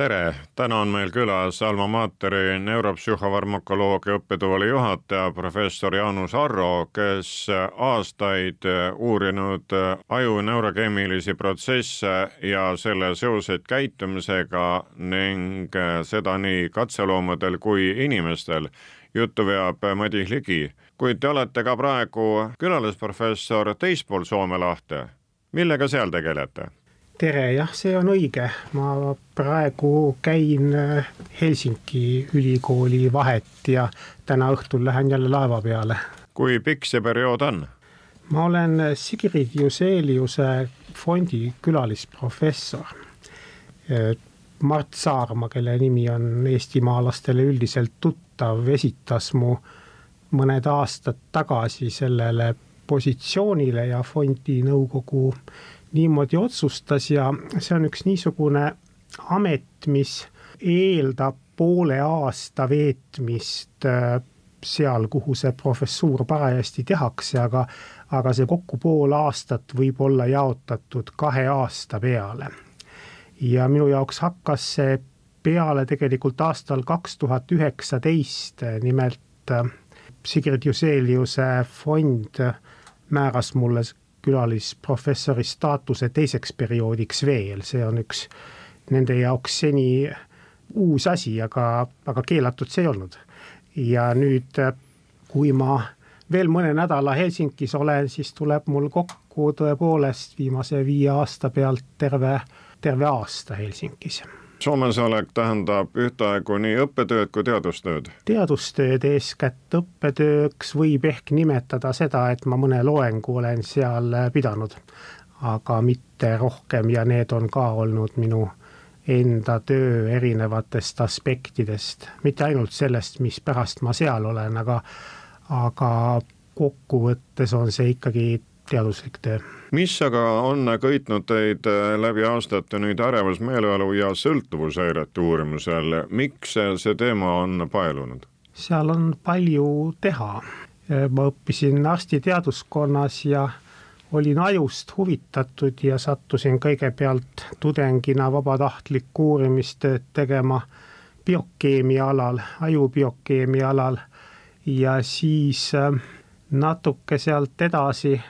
tere, täna on meil külas Alma Materi neuropsühhofarmakoloogia õppetooli juhataja, professor Jaanus Arro, kes aastaid uurinud aju neurokeemilisi protsesse ja selle seoseid käitumisega ning seda nii katseloomadel kui inimestel. juttu veab Madis Ligi, kuid te olete ka praegu külalisprofessor teispool Soome lahte. millega seal tegelete? Tere, jah, see on õige, ma praegu käin äh, Helsingi ülikooli vahet ja täna õhtul lähen jälle laeva peale. kui pikk see periood on? ma olen Sigrid Juseliuse fondi külalisprofessor. Äh, Mart Saarma, kelle nimi on eestimaalastele üldiselt tuttav, esitas mu mõned aastad tagasi sellele positsioonile ja fondi nõukogu niimoodi otsustas ja see on üks niisugune amet, mis eeldab poole aasta veetmist äh, seal, kuhu see professuur parajasti tehakse, aga, aga see kokku pool aastat võib olla jaotatud kahe aasta peale. ja minu jaoks hakkas see peale tegelikult aastal kaks tuhat üheksateist, nimelt äh, Sigrid Juseliuse fond määras mulle külalisprofessori staatuse teiseks perioodiks veel, see on üks nende jaoks seni uus asi, aga, aga keelatud see ei olnud. ja nüüd, kui ma veel mõne nädala Helsingis olen, siis tuleb mul kokku tõepoolest viimase viie aasta pealt terve, terve aasta Helsingis Soomes olek tähendab ühtaegu nii õppetööd kui teadustööd? teadustööd eeskätt õppetööks võib ehk nimetada seda, et ma mõne loengu olen seal pidanud, aga mitte rohkem ja need on ka olnud minu enda töö erinevatest aspektidest, mitte ainult sellest, mis pärast ma seal olen, aga, aga kokkuvõttes on see ikkagi teaduslik töö. mis aga on köitnud teid äh, läbi aastate nüüd ärevusmeeleolu ja sõltuvushäirete uurimisel, miks see teema on paelunud? seal on palju teha. ma õppisin arstiteaduskonnas ja olin ajust huvitatud ja sattusin kõigepealt tudengina vabatahtlikku uurimistööd tegema biokeemia alal, ajubiokeemia alal ja siis äh, natuke sealt edasi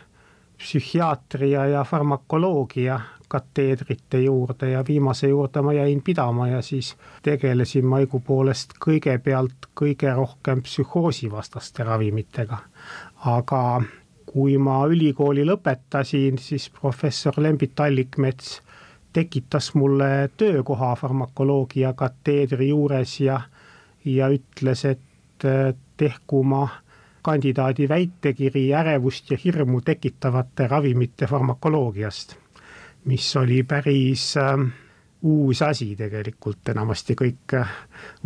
psühhiaatria ja farmakoloogia kateedrite juurde ja viimase juurde ma jäin pidama ja siis tegelesin ma õigupoolest kõigepealt kõige rohkem psühhoosivastaste ravimitega. aga kui ma ülikooli lõpetasin, siis professor Lembit Allikmets tekitas mulle töökoha farmakoloogia kateedri juures ja, ja ütles, et tehku ma kandidaadi väitekiri ärevust ja hirmu tekitavate ravimite farmakoloogiast, mis oli päris äh, uus asi tegelikult, enamasti kõik äh,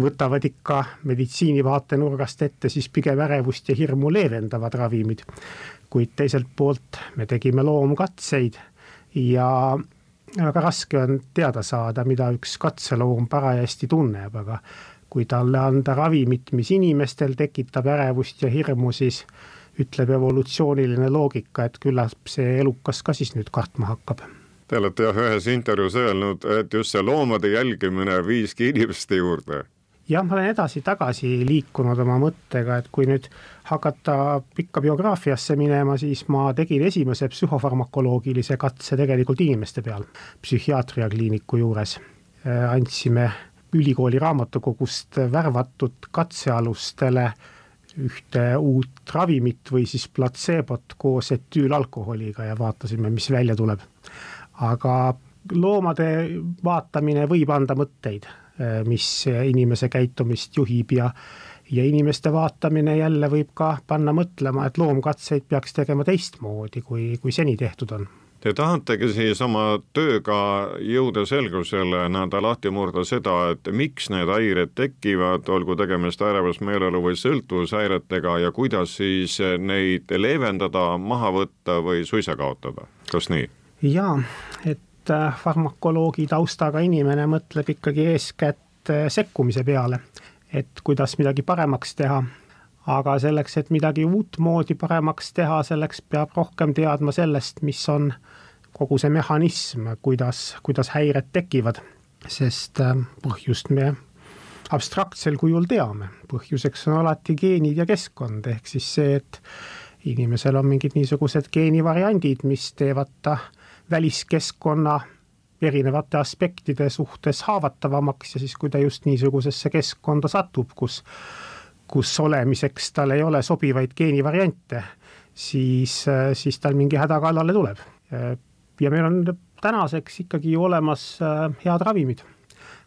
võtavad ikka meditsiini vaatenurgast ette siis pigem ärevust ja hirmu leevendavad ravimid. kuid teiselt poolt me tegime loomkatseid ja väga raske on teada saada, mida üks katseloom parajasti tunneb, aga kui talle anda ravimit, mis inimestel tekitab ärevust ja hirmu, siis ütleb evolutsiooniline loogika, et küllap see elukas ka siis nüüd kartma hakkab. Te olete jah ühes intervjuus öelnud, et just see loomade jälgimine viiski inimeste juurde. jah, ma olen edasi-tagasi liikunud oma mõttega, et kui nüüd hakata pikka biograafiasse minema, siis ma tegin esimese psühhofarmakoloogilise katse tegelikult inimeste peal psühhiaatriakliiniku juures. andsime ülikooli raamatukogust värvatud katsealustele ühte uut ravimit või siis platseebot koos etüülalkoholiga ja vaatasime, mis välja tuleb. aga loomade vaatamine võib anda mõtteid, mis inimese käitumist juhib ja ja inimeste vaatamine jälle võib ka panna mõtlema, et loomkatseid peaks tegema teistmoodi, kui, kui seni tehtud on Te tahategi siis oma tööga jõuda selgusele, nii-öelda lahti murda seda, et miks need häired tekivad, olgu tegemist ärevusmeeleolu või sõltuvushäiretega ja kuidas siis neid leevendada, maha võtta või suisa kaotada, kas nii? jaa, et äh, farmakoloogi taustaga inimene mõtleb ikkagi eeskätt äh, sekkumise peale, et kuidas midagi paremaks teha aga selleks, et midagi uutmoodi paremaks teha, selleks peab rohkem teadma sellest, mis on kogu see mehhanism, kuidas, kuidas häired tekivad, sest äh, põhjust me abstraktsel kujul teame, põhjuseks on alati geenid ja keskkond, ehk siis see, et inimesel on mingid niisugused geenivariandid, mis teevad ta väliskeskkonna erinevate aspektide suhtes haavatavamaks. Ja siis, kui ta just niisugusesse keskkonda satub, kus kus olemiseks tal ei ole sobivaid geenivariante, siis, siis tal mingi häda kallale tuleb. ja meil on tänaseks ikkagi olemas äh, head ravimid.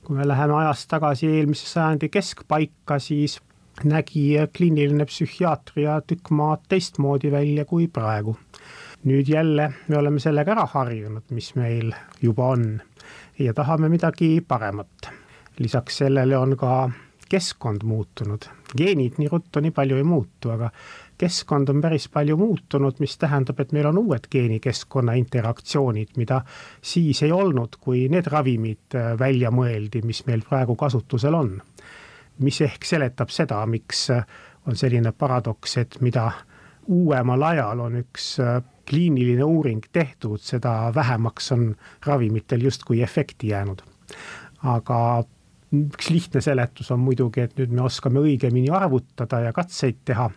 kui me läheme ajas tagasi eelmise sajandi keskpaika, siis nägi kliiniline psühhiaatria tükk maad teistmoodi välja kui praegu. nüüd jälle me oleme sellega ära harjunud, mis meil juba on ja tahame midagi paremat. lisaks sellele on ka keskkond muutunud, geenid nii ruttu nii palju ei muutu, aga keskkond on päris palju muutunud, mis tähendab, et meil on uued geenikeskkonna interaktsioonid, mida siis ei olnud, kui need ravimid äh, välja mõeldi, mis meil praegu kasutusel on. mis ehk seletab seda, miks äh, on selline paradoks, et mida uuemal ajal on üks äh, kliiniline uuring tehtud, seda vähemaks on ravimitel justkui efekti jäänud. aga üks lihtne seletus on muidugi, et nüüd me oskame õigemini arvutada ja katseid teha.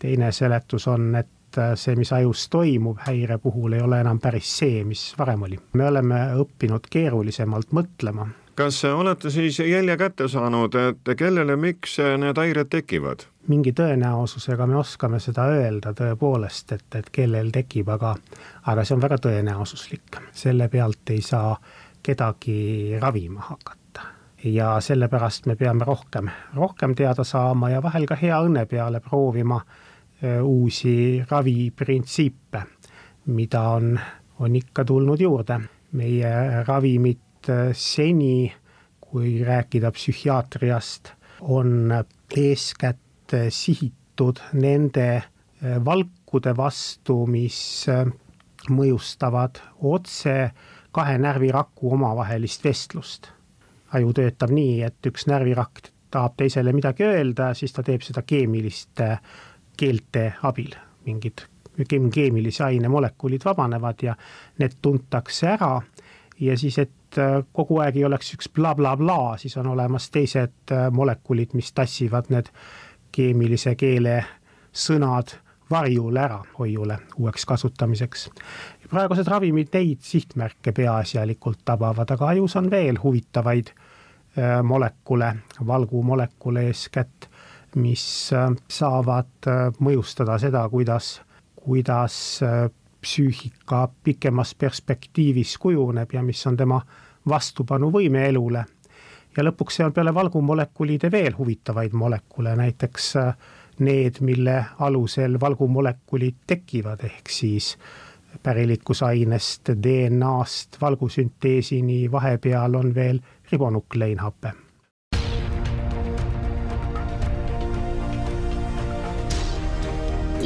teine seletus on, et see, mis ajus toimub häire puhul, ei ole enam päris see, mis varem oli. me oleme õppinud keerulisemalt mõtlema. kas olete siis jälje kätte saanud, et kellele, miks need häired tekivad? mingi tõenäosusega me oskame seda öelda tõepoolest, et, et kellel tekib, aga, aga see on väga tõenäosuslik, selle pealt ei saa kedagi ravima hakata ja sellepärast me peame rohkem, rohkem teada saama ja vahel ka hea õnne peale proovima uusi raviprintsiipe, mida on, on ikka tulnud juurde. meie ravimid seni, kui rääkida psühhiaatriast, on eeskätt sihitud nende valkude vastu, mis mõjustavad otse kahe närviraku omavahelist vestlust aju töötab nii, et üks närvirakk tahab teisele midagi öelda, siis ta teeb seda keemiliste keelte abil, mingid keemilise aine molekulid vabanevad ja need tuntakse ära ja siis, et äh, kogu aeg ei oleks üks blablabla bla, siis on olemas teised äh, molekulid, mis tassivad need keemilise keele sõnad varjule ära, hoiule uueks kasutamiseks. praegused ravimid neid sihtmärke peaasjalikult tabavad, aga ajus on veel huvitavaid Äh, molekule, valgumolekule eeskätt, mis äh, saavad äh, mõjustada seda, kuidas, kuidas psüühika pikemas perspektiivis kujuneb ja mis on tema vastupanuvõime elule. ja lõpuks seal peale valgumolekulide veel huvitavaid molekule, näiteks need, mille alusel valgumolekulid tekivad, ehk siis päriliikusainest, DNA-st valgusünteesini vahepeal on veel ribonukleinhappe.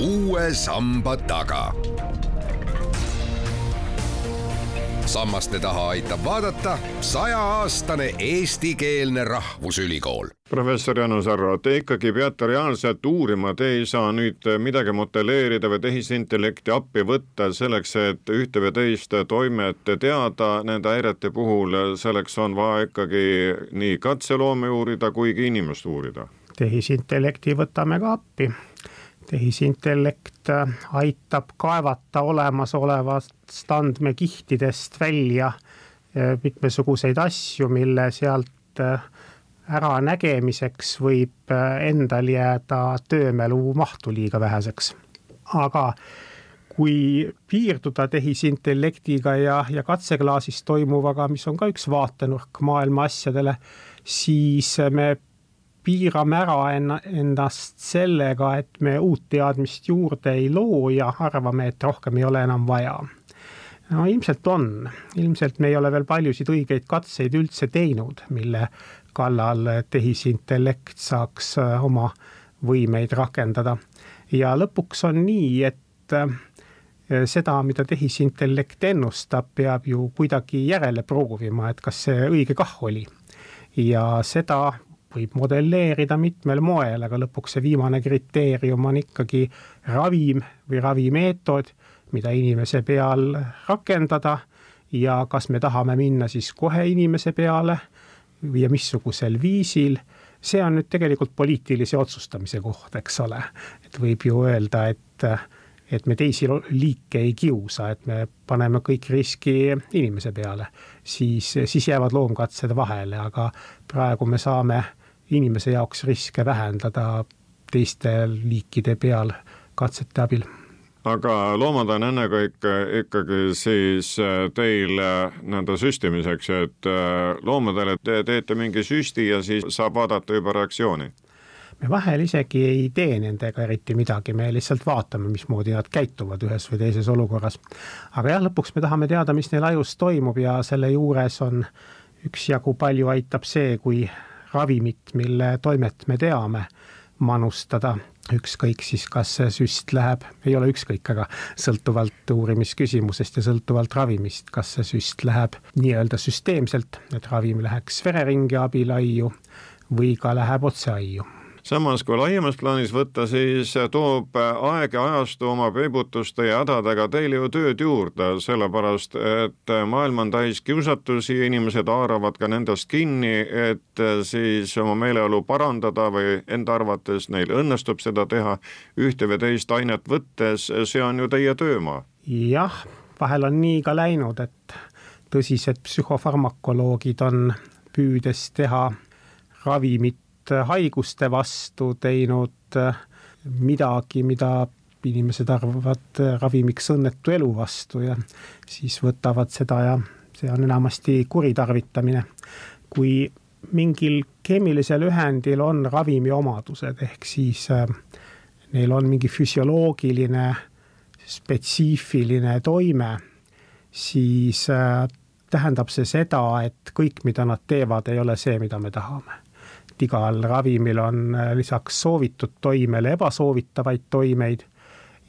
uue samba taga. Sammaste taha aitab vaadata sajaaastane eestikeelne rahvusülikool professor Jaanus Arro, te ikkagi peate reaalselt uurima, te ei saa nüüd midagi modelleerida või tehisintellekti appi võtta selleks, et ühte või teist toimet teada nende häirete puhul, selleks on vaja ikkagi nii katseloomi uurida kui ka inimest uurida. tehisintellekti võtame ka appi. Tehisintellekt aitab kaevata olemasolevast andmekihtidest välja mitmesuguseid asju, mille sealt äranägemiseks võib äh, endal jääda töömälu mahtu liiga väheseks. aga kui piirduda tehisintellektiga ja, ja katseklaasis toimuvaga, mis on ka üks vaatenurk maailma asjadele, siis me piirame ära enna, ennast sellega, et me uut teadmist juurde ei loo ja arvame, et rohkem ei ole enam vaja. no ilmselt on, ilmselt me ei ole veel paljusid õigeid katseid üldse teinud, mille kallal tehisintellekt saaks äh, oma võimeid rakendada. ja lõpuks on nii, et äh, seda, mida tehisintellekt ennustab, peab ju kuidagi järele proovima, et kas see õige kah oli. ja seda võib modelleerida mitmel moel, aga lõpuks see viimane kriteerium on ikkagi ravim või ravimeetod, mida inimese peal rakendada ja kas me tahame minna siis kohe inimese peale ja missugusel viisil, see on nüüd tegelikult poliitilise otsustamise koht, eks ole. et võib ju öelda, et et me teisi liike ei kiusa, et me paneme kõik riski inimese peale, siis, siis jäävad loomkatsed vahele, aga praegu me saame inimese jaoks riske vähendada teiste liikide peal katsete abil aga loomad on ennekõike ikkagi siis äh, teil äh, nii-öelda süstimiseks, et äh, loomadele te teete mingi süsti ja siis saab vaadata juba reaktsiooni? me vahel isegi ei tee nendega eriti midagi, me lihtsalt vaatame, mismoodi nad käituvad ühes või teises olukorras. aga jah, lõpuks me tahame teada, mis neil ajus toimub ja selle juures on üksjagu palju aitab see, kui ravimit, mille toimet me teame, manustada. Ükskõik siis, kas see süst läheb, ei ole ükskõik, aga sõltuvalt uurimisküsimusest ja sõltuvalt ravimist, kas see süst läheb nii-öelda süsteemselt, et ravim läheks vereringe abil aiu või ka läheb otse aiu samas kui laiemas plaanis võtta, siis toob aeg ja ajastu oma peibutuste ja hädadega teile ju tööd juurde, sellepärast et maailm on täis kiusatusi, inimesed haaravad ka nendest kinni, et siis oma meeleolu parandada või enda arvates neil õnnestub seda teha ühte või teist ainet võttes, see on ju teie töömaa. jah, vahel on nii ka läinud, et tõsised psühhofarmakoloogid on püüdes teha ravimit haiguste vastu teinud äh, midagi, mida inimesed arvavad äh, ravimiks õnnetu elu vastu ja siis võtavad seda ja see on enamasti kuritarvitamine. kui mingil keemilisel ühendil on ravimi omadused, ehk siis neil on mingi füsioloogiline spetsiifiline toime, siis tähendab see seda, et kõik, mida nad teevad, ei ole see, mida me tahame et igal ravimil on äh, lisaks soovitud toimele ebasoovitavaid toimeid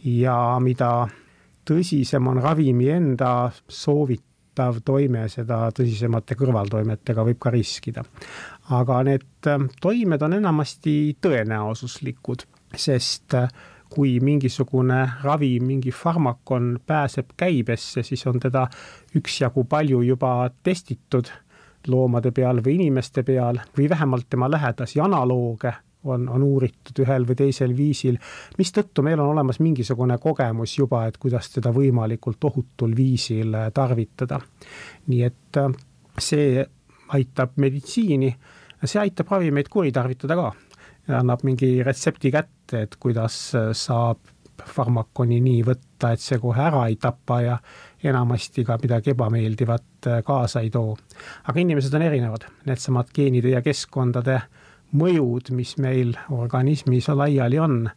ja mida tõsisem on ravimi enda soovitav toime, seda tõsisemate kõrvaltoimetega võib ka riskida. aga need äh, toimed on enamasti tõenäosuslikud, sest äh, kui mingisugune ravim, mingi farmakon pääseb käibesse, siis on teda üksjagu palju juba testitud loomade peal või inimeste peal või vähemalt tema lähedasi analooge on, on uuritud ühel või teisel viisil, mistõttu meil on olemas mingisugune kogemus juba, et kuidas teda võimalikult ohutul viisil tarvitada. nii et äh, see aitab meditsiini, see aitab ravimeid kuritarvitada ka. annab mingi retsepti kätte, et kuidas saab farmakoni nii võtta, et see kohe ära ei tapa ja enamasti ka midagi ebameeldivat äh, kaasa ei too. aga inimesed on erinevad, needsamad geenide ja keskkondade mõjud, mis meil organismis laiali on,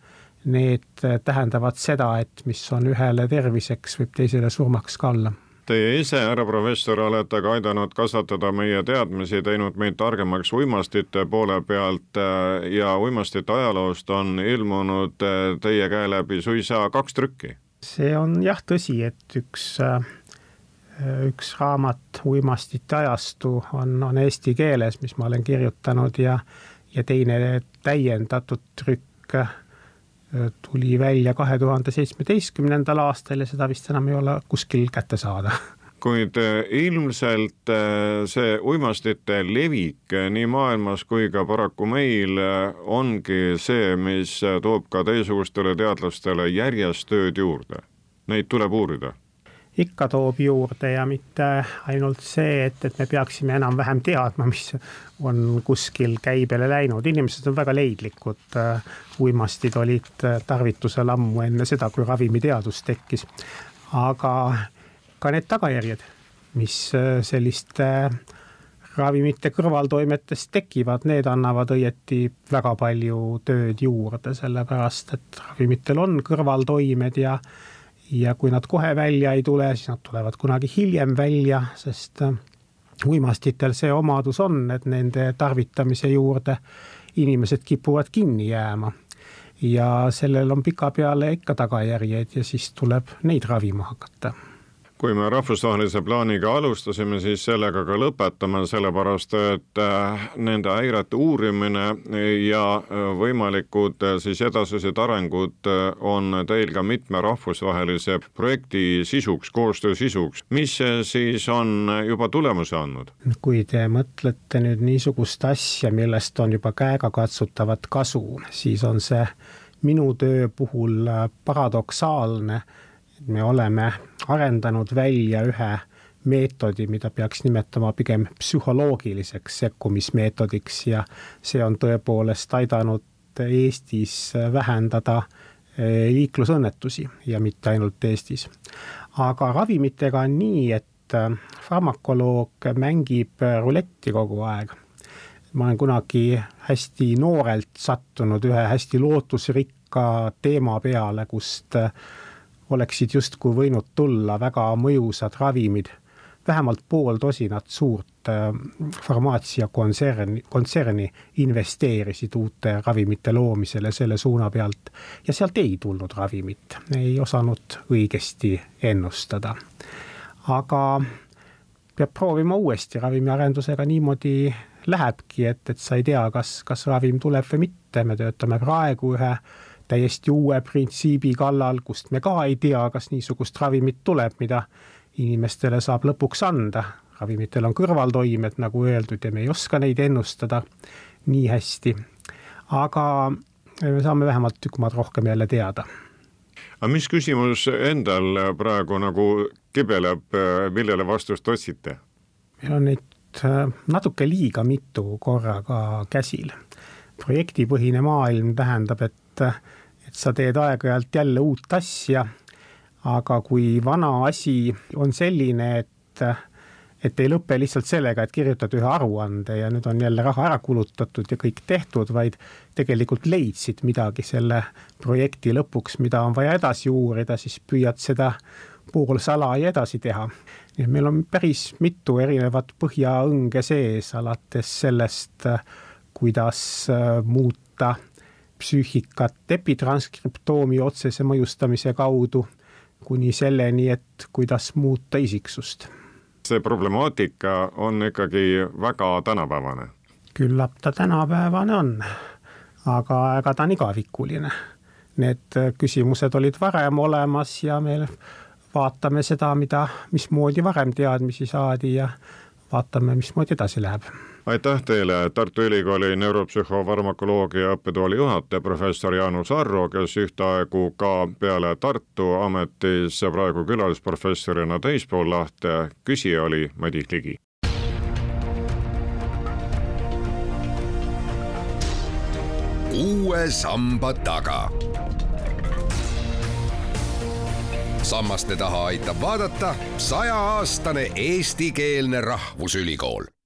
need äh, tähendavad seda, et mis on ühele terviseks, võib teisele surmaks ka olla Teie ise, härra professor, olete ka aidanud kasvatada meie teadmisi, teinud meid targemaks uimastite poole pealt äh, ja uimastite ajaloost on ilmunud teie käe läbi suisa kaks trükki. See on jah tõsi, et üks, äh, üks raamat Uimastite ajastu on, on eesti keeles, mis ma olen kirjutanud ja, ja teine täiendatud trükk äh, tuli välja kahe tuhande seitsmeteistkümnendal aastal ja seda vist enam ei ole kuskil kätte saada kuid äh, ilmselt äh, see uimastite levik äh, nii maailmas kui ka paraku meil ongi see, mis toob ka teisugustele teadlastele järjest tööd juurde. Neid tuleb uurida ikka toob juurde ja mitte ainult see, et, et me peaksime enam-vähem teadma, mis on kuskil käibele läinud, inimesed on väga leidlikud. uimastid olid tarvitusel ammu enne seda, kui ravimiteadus tekkis. aga ka need tagajärjed, mis selliste ravimite kõrvaltoimetest tekivad, need annavad õieti väga palju tööd juurde, sellepärast et ravimitel on kõrvaltoimed ja ja kui nad kohe välja ei tule, siis nad tulevad kunagi hiljem välja, sest äh, uimastitel see omadus on, et nende tarvitamise juurde inimesed kipuvad kinni jääma. ja sellel on pikapeale ikka tagajärjed ja siis tuleb neid ravima hakata kui me rahvusvahelise plaaniga alustasime, siis sellega ka lõpetame, sellepärast et äh, nende häirete uurimine ja äh, võimalikud äh, siis edasised arengud on teil ka mitme rahvusvahelise projekti sisuks, koostöö sisuks. mis siis on juba tulemuse andnud? kui te mõtlete nüüd niisugust asja, millest on juba käegakatsutavat kasu, siis on see minu töö puhul paradoksaalne me oleme arendanud välja ühe meetodi, mida peaks nimetama pigem psühholoogiliseks sekkumismeetodiks ja see on tõepoolest aidanud Eestis vähendada eh, liiklusõnnetusi ja mitte ainult Eestis. aga ravimitega on nii, et eh, farmakoloog mängib ruletti kogu aeg. ma olen kunagi hästi noorelt sattunud ühe hästi lootusrikka teema peale, kust äh, oleksid justkui võinud tulla väga mõjusad ravimid, vähemalt pool tosinat suurt äh, farmaatsiakontserni, kontserni investeerisid uute ravimite loomisele selle suuna pealt ja sealt ei tulnud ravimit, ei osanud õigesti ennustada. aga peab proovima uuesti, ravimiarendusega niimoodi lähebki, et, et sa ei tea, kas, kas ravim tuleb või mitte, me töötame praegu ühe täiesti uue printsiibi kallal, kust me ka ei tea, kas niisugust ravimit tuleb, mida inimestele saab lõpuks anda. ravimitel on kõrvaltoimed, nagu öeldud, ja me ei oska neid ennustada nii hästi. aga me saame vähemalt tükk maad rohkem jälle teada. aga mis küsimus endal praegu nagu kibeleb, millele vastust otsite? meil on neid äh, natuke liiga mitu korraga käsil. projektipõhine maailm tähendab, et sa teed aeg-ajalt jälle uut asja, aga kui vana asi on selline, et et ei lõpe lihtsalt sellega, et kirjutad ühe aruande ja nüüd on jälle raha ära kulutatud ja kõik tehtud, vaid tegelikult leidsid midagi selle projekti lõpuks, mida on vaja edasi uurida, siis püüad seda poolsalaja edasi teha. nii et meil on päris mitu erinevat põhjaõnge sees, alates sellest, kuidas muuta psüühikat epitransskriptoomi otsese mõjustamise kaudu kuni selleni, et kuidas muuta isiksust. see problemaatika on ikkagi väga tänapäevane. küllap ta tänapäevane on, aga ega ta on igavikuline. Need küsimused olid varem olemas ja me vaatame seda, mida, mismoodi varem teadmisi saadi ja vaatame, mismoodi edasi läheb aitäh teile, Tartu Ülikooli neuropsühhofarmakoloogia õppetooli juhataja, professor Jaanus Arro, kes ühtaegu ka peale Tartu ametis praegu külalisprofessorina teispool lahte, küsija oli Madis Ligi. uue samba taga. Sammaste taha aitab vaadata sajaaastane eestikeelne rahvusülikool